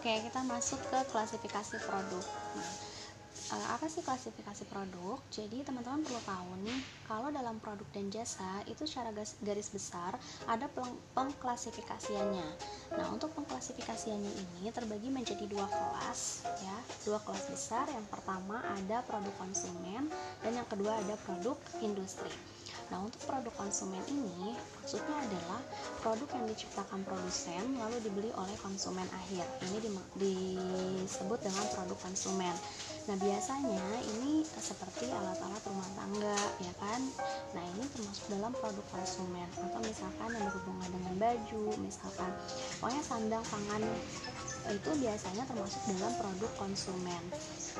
Oke, kita masuk ke klasifikasi produk. Nah, uh, apa sih klasifikasi produk? Jadi teman-teman perlu tahu nih, kalau dalam produk dan jasa itu secara garis besar ada pengklasifikasiannya. Nah, untuk pengklasifikasiannya ini terbagi menjadi dua kelas ya, dua kelas besar. Yang pertama ada produk konsumen dan yang kedua ada produk industri. Nah, untuk produk konsumen ini maksudnya adalah produk yang diciptakan produsen lalu dibeli oleh konsumen akhir. Ini disebut dengan produk konsumen. Nah, biasanya ini seperti alat-alat rumah tangga, ya kan? Nah, ini termasuk dalam produk konsumen atau misalkan yang berhubungan dengan baju, misalkan pokoknya sandang pangan itu biasanya termasuk dalam produk konsumen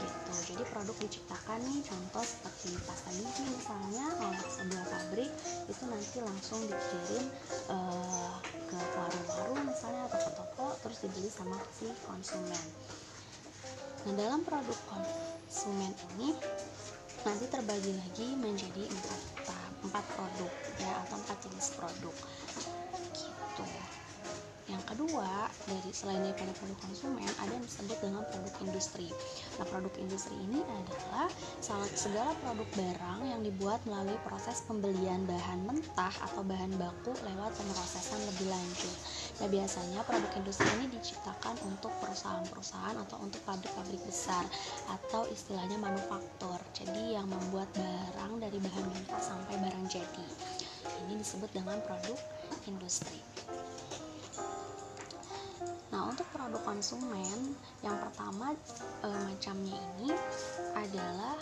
gitu. Jadi produk diciptakan nih contoh seperti pasta gigi misalnya oleh sebuah pabrik itu nanti langsung dikirim uh, ke warung-warung misalnya atau ke toko terus dibeli sama si konsumen. Nah, dalam produk konsumen ini nanti terbagi lagi menjadi empat tahap, empat produk ya atau empat jenis produk. Yang kedua, dari selain daripada produk konsumen, ada yang disebut dengan produk industri. Nah, produk industri ini adalah salah segala produk barang yang dibuat melalui proses pembelian bahan mentah atau bahan baku lewat pemrosesan lebih lanjut. Nah, biasanya produk industri ini diciptakan untuk perusahaan-perusahaan atau untuk pabrik-pabrik besar atau istilahnya manufaktur. Jadi yang membuat barang dari bahan mentah sampai barang jadi. Ini disebut dengan produk industri. Untuk produk konsumen, yang pertama e, macamnya ini adalah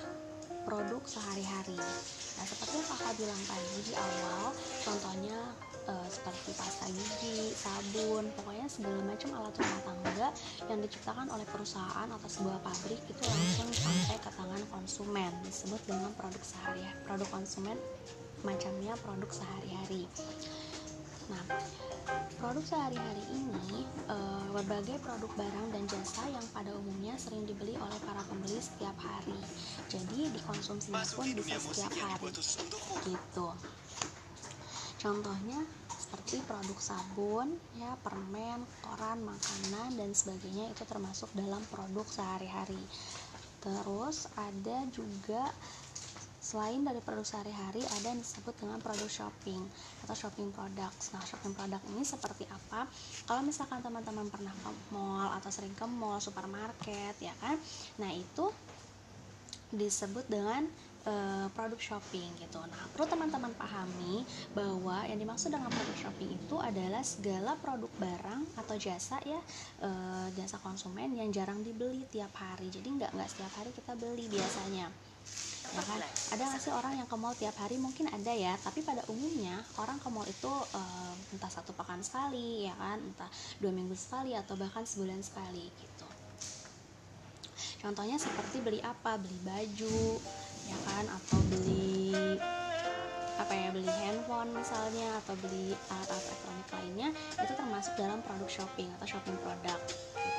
produk sehari-hari. Nah, seperti yang kakak bilang tadi di awal, contohnya e, seperti pasta gigi, sabun, pokoknya segala macam alat rumah tangga yang diciptakan oleh perusahaan atau sebuah pabrik itu langsung sampai ke tangan konsumen. Disebut dengan produk sehari-hari. Produk konsumen macamnya produk sehari-hari. Nah, produk sehari-hari ini e, berbagai produk barang dan jasa yang pada umumnya sering dibeli oleh para pembeli setiap hari. Jadi dikonsumsinya pun bisa setiap hari. Gitu. Contohnya seperti produk sabun, ya, permen, koran, makanan dan sebagainya itu termasuk dalam produk sehari-hari. Terus ada juga Selain dari produk sehari-hari, ada yang disebut dengan produk shopping atau shopping products. Nah, shopping product ini seperti apa? Kalau misalkan teman-teman pernah ke mall atau sering ke mall, supermarket, ya kan? Nah, itu disebut dengan e, produk shopping gitu. Nah, perlu teman-teman pahami bahwa yang dimaksud dengan produk shopping itu adalah segala produk barang atau jasa ya e, jasa konsumen yang jarang dibeli tiap hari. Jadi nggak nggak setiap hari kita beli biasanya ya kan ada nggak sih orang yang ke mall tiap hari? Mungkin ada ya tapi pada umumnya orang ke mall itu uh, entah satu pekan sekali ya kan? Entah dua minggu sekali atau bahkan sebulan sekali gitu. Contohnya seperti beli apa? Beli baju ya kan? Atau beli apa ya beli handphone misalnya atau beli alat-alat elektronik lainnya itu termasuk dalam produk shopping atau shopping produk gitu.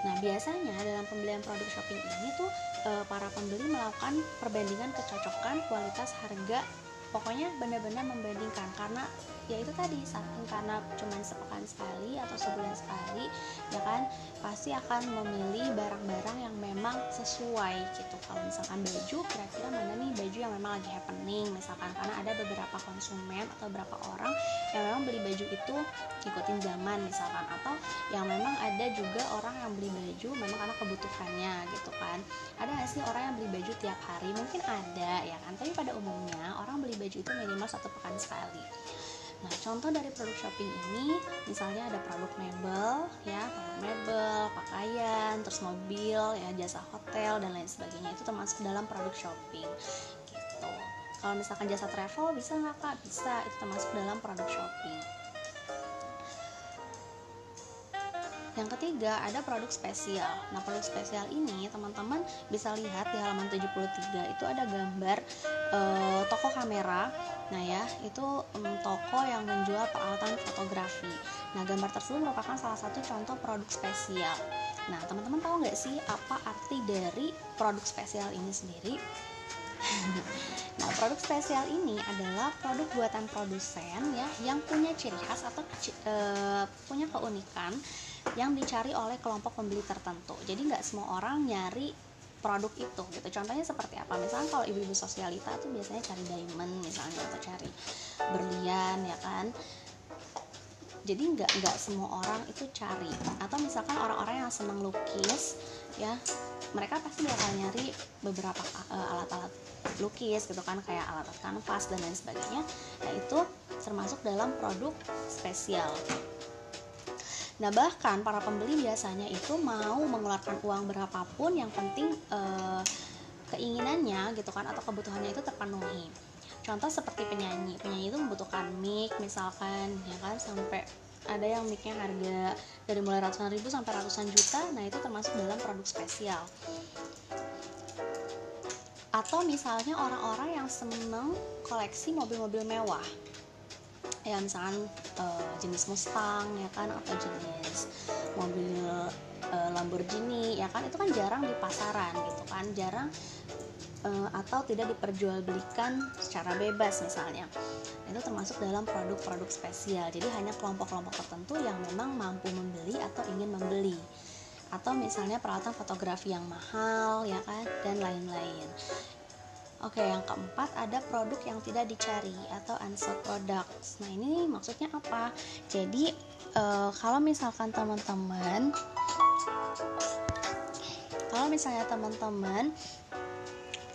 Nah biasanya dalam pembelian produk shopping ini tuh e, para pembeli melakukan perbandingan kecocokan kualitas harga pokoknya benar-benar membandingkan karena ya itu tadi saking karena cuma sepekan sekali atau sebulan sekali ya kan pasti akan memilih barang-barang yang memang sesuai gitu. Kalau misalkan baju kira-kira mana nih baju yang memang lagi happening? Misalkan karena ada beberapa konsumen atau beberapa orang yang memang beli baju itu ikutin zaman misalkan atau yang memang ada juga orang yang beli baju memang karena kebutuhannya gitu kan. Ada nggak sih orang yang beli baju tiap hari? Mungkin ada ya kan? Tapi pada umumnya orang beli baju itu minimal satu pekan sekali Nah, contoh dari produk shopping ini misalnya ada produk mebel ya, produk mebel, pakaian, terus mobil, ya jasa hotel dan lain sebagainya itu termasuk dalam produk shopping. Gitu. Kalau misalkan jasa travel bisa nggak kak? Bisa, itu termasuk dalam produk shopping. Yang ketiga ada produk spesial. Nah, produk spesial ini teman-teman bisa lihat di halaman 73 itu ada gambar e, toko kamera Nah ya, itu um, toko yang menjual peralatan fotografi. Nah, gambar tersebut merupakan salah satu contoh produk spesial. Nah, teman-teman tahu nggak sih apa arti dari produk spesial ini sendiri? nah, produk spesial ini adalah produk buatan produsen ya yang punya ciri khas atau e, punya keunikan yang dicari oleh kelompok pembeli tertentu. Jadi nggak semua orang nyari produk itu gitu. Contohnya seperti apa? Misalnya kalau ibu-ibu sosialita tuh biasanya cari diamond misalnya atau cari berlian ya kan? Jadi nggak nggak semua orang itu cari. Atau misalkan orang-orang yang senang lukis ya mereka pasti bakal nyari beberapa uh, alat-alat lukis gitu kan? Kayak alat kanvas dan lain sebagainya. Nah itu termasuk dalam produk spesial Nah, bahkan para pembeli biasanya itu mau mengeluarkan uang berapapun yang penting eh, keinginannya gitu kan atau kebutuhannya itu terpenuhi. Contoh seperti penyanyi. Penyanyi itu membutuhkan mic misalkan ya kan sampai ada yang micnya harga dari mulai ratusan ribu sampai ratusan juta nah itu termasuk dalam produk spesial atau misalnya orang-orang yang seneng koleksi mobil-mobil mewah ya misalkan uh, jenis Mustang ya kan atau jenis mobil uh, Lamborghini ya kan itu kan jarang di pasaran gitu kan. Jarang uh, atau tidak diperjualbelikan secara bebas misalnya. Itu termasuk dalam produk-produk spesial. Jadi hanya kelompok-kelompok tertentu yang memang mampu membeli atau ingin membeli. Atau misalnya peralatan fotografi yang mahal ya kan dan lain-lain Oke, yang keempat ada produk yang tidak dicari atau unsold products. Nah, ini maksudnya apa? Jadi, e, kalau misalkan teman-teman kalau misalnya teman-teman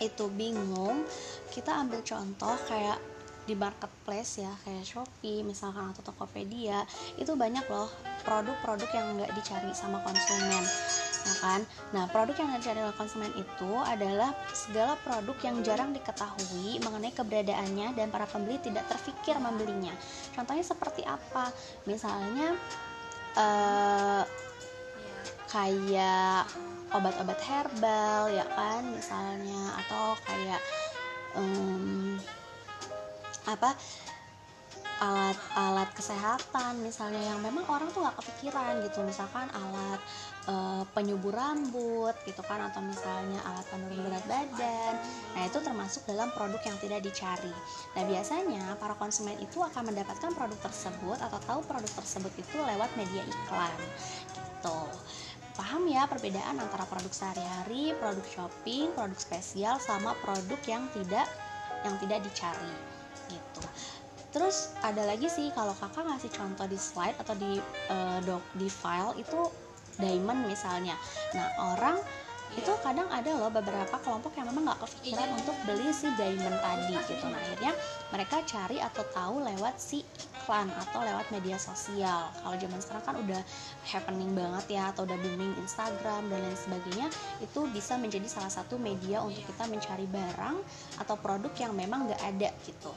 itu bingung, kita ambil contoh kayak di marketplace ya kayak Shopee misalkan atau Tokopedia itu banyak loh produk-produk yang nggak dicari sama konsumen ya kan? Nah, produk yang dicari oleh konsumen itu adalah segala produk yang jarang diketahui mengenai keberadaannya dan para pembeli tidak terfikir membelinya. Contohnya seperti apa? Misalnya uh, kayak obat-obat herbal ya kan misalnya atau kayak um, apa alat-alat kesehatan misalnya yang memang orang tuh nggak kepikiran gitu. Misalkan alat e, penyubur rambut gitu kan atau misalnya alat penurun berat badan. Nah itu termasuk dalam produk yang tidak dicari. Nah biasanya para konsumen itu akan mendapatkan produk tersebut atau tahu produk tersebut itu lewat media iklan gitu. Paham ya perbedaan antara produk sehari-hari produk shopping produk spesial sama produk yang tidak yang tidak dicari gitu terus ada lagi sih kalau kakak ngasih contoh di slide atau di uh, doc di file itu diamond misalnya. Nah orang itu kadang ada loh beberapa kelompok yang memang nggak kepikiran iya. untuk beli si diamond tadi gitu. Nah akhirnya mereka cari atau tahu lewat si iklan atau lewat media sosial. Kalau zaman sekarang kan udah happening banget ya atau udah booming Instagram dan lain sebagainya itu bisa menjadi salah satu media untuk kita mencari barang atau produk yang memang nggak ada gitu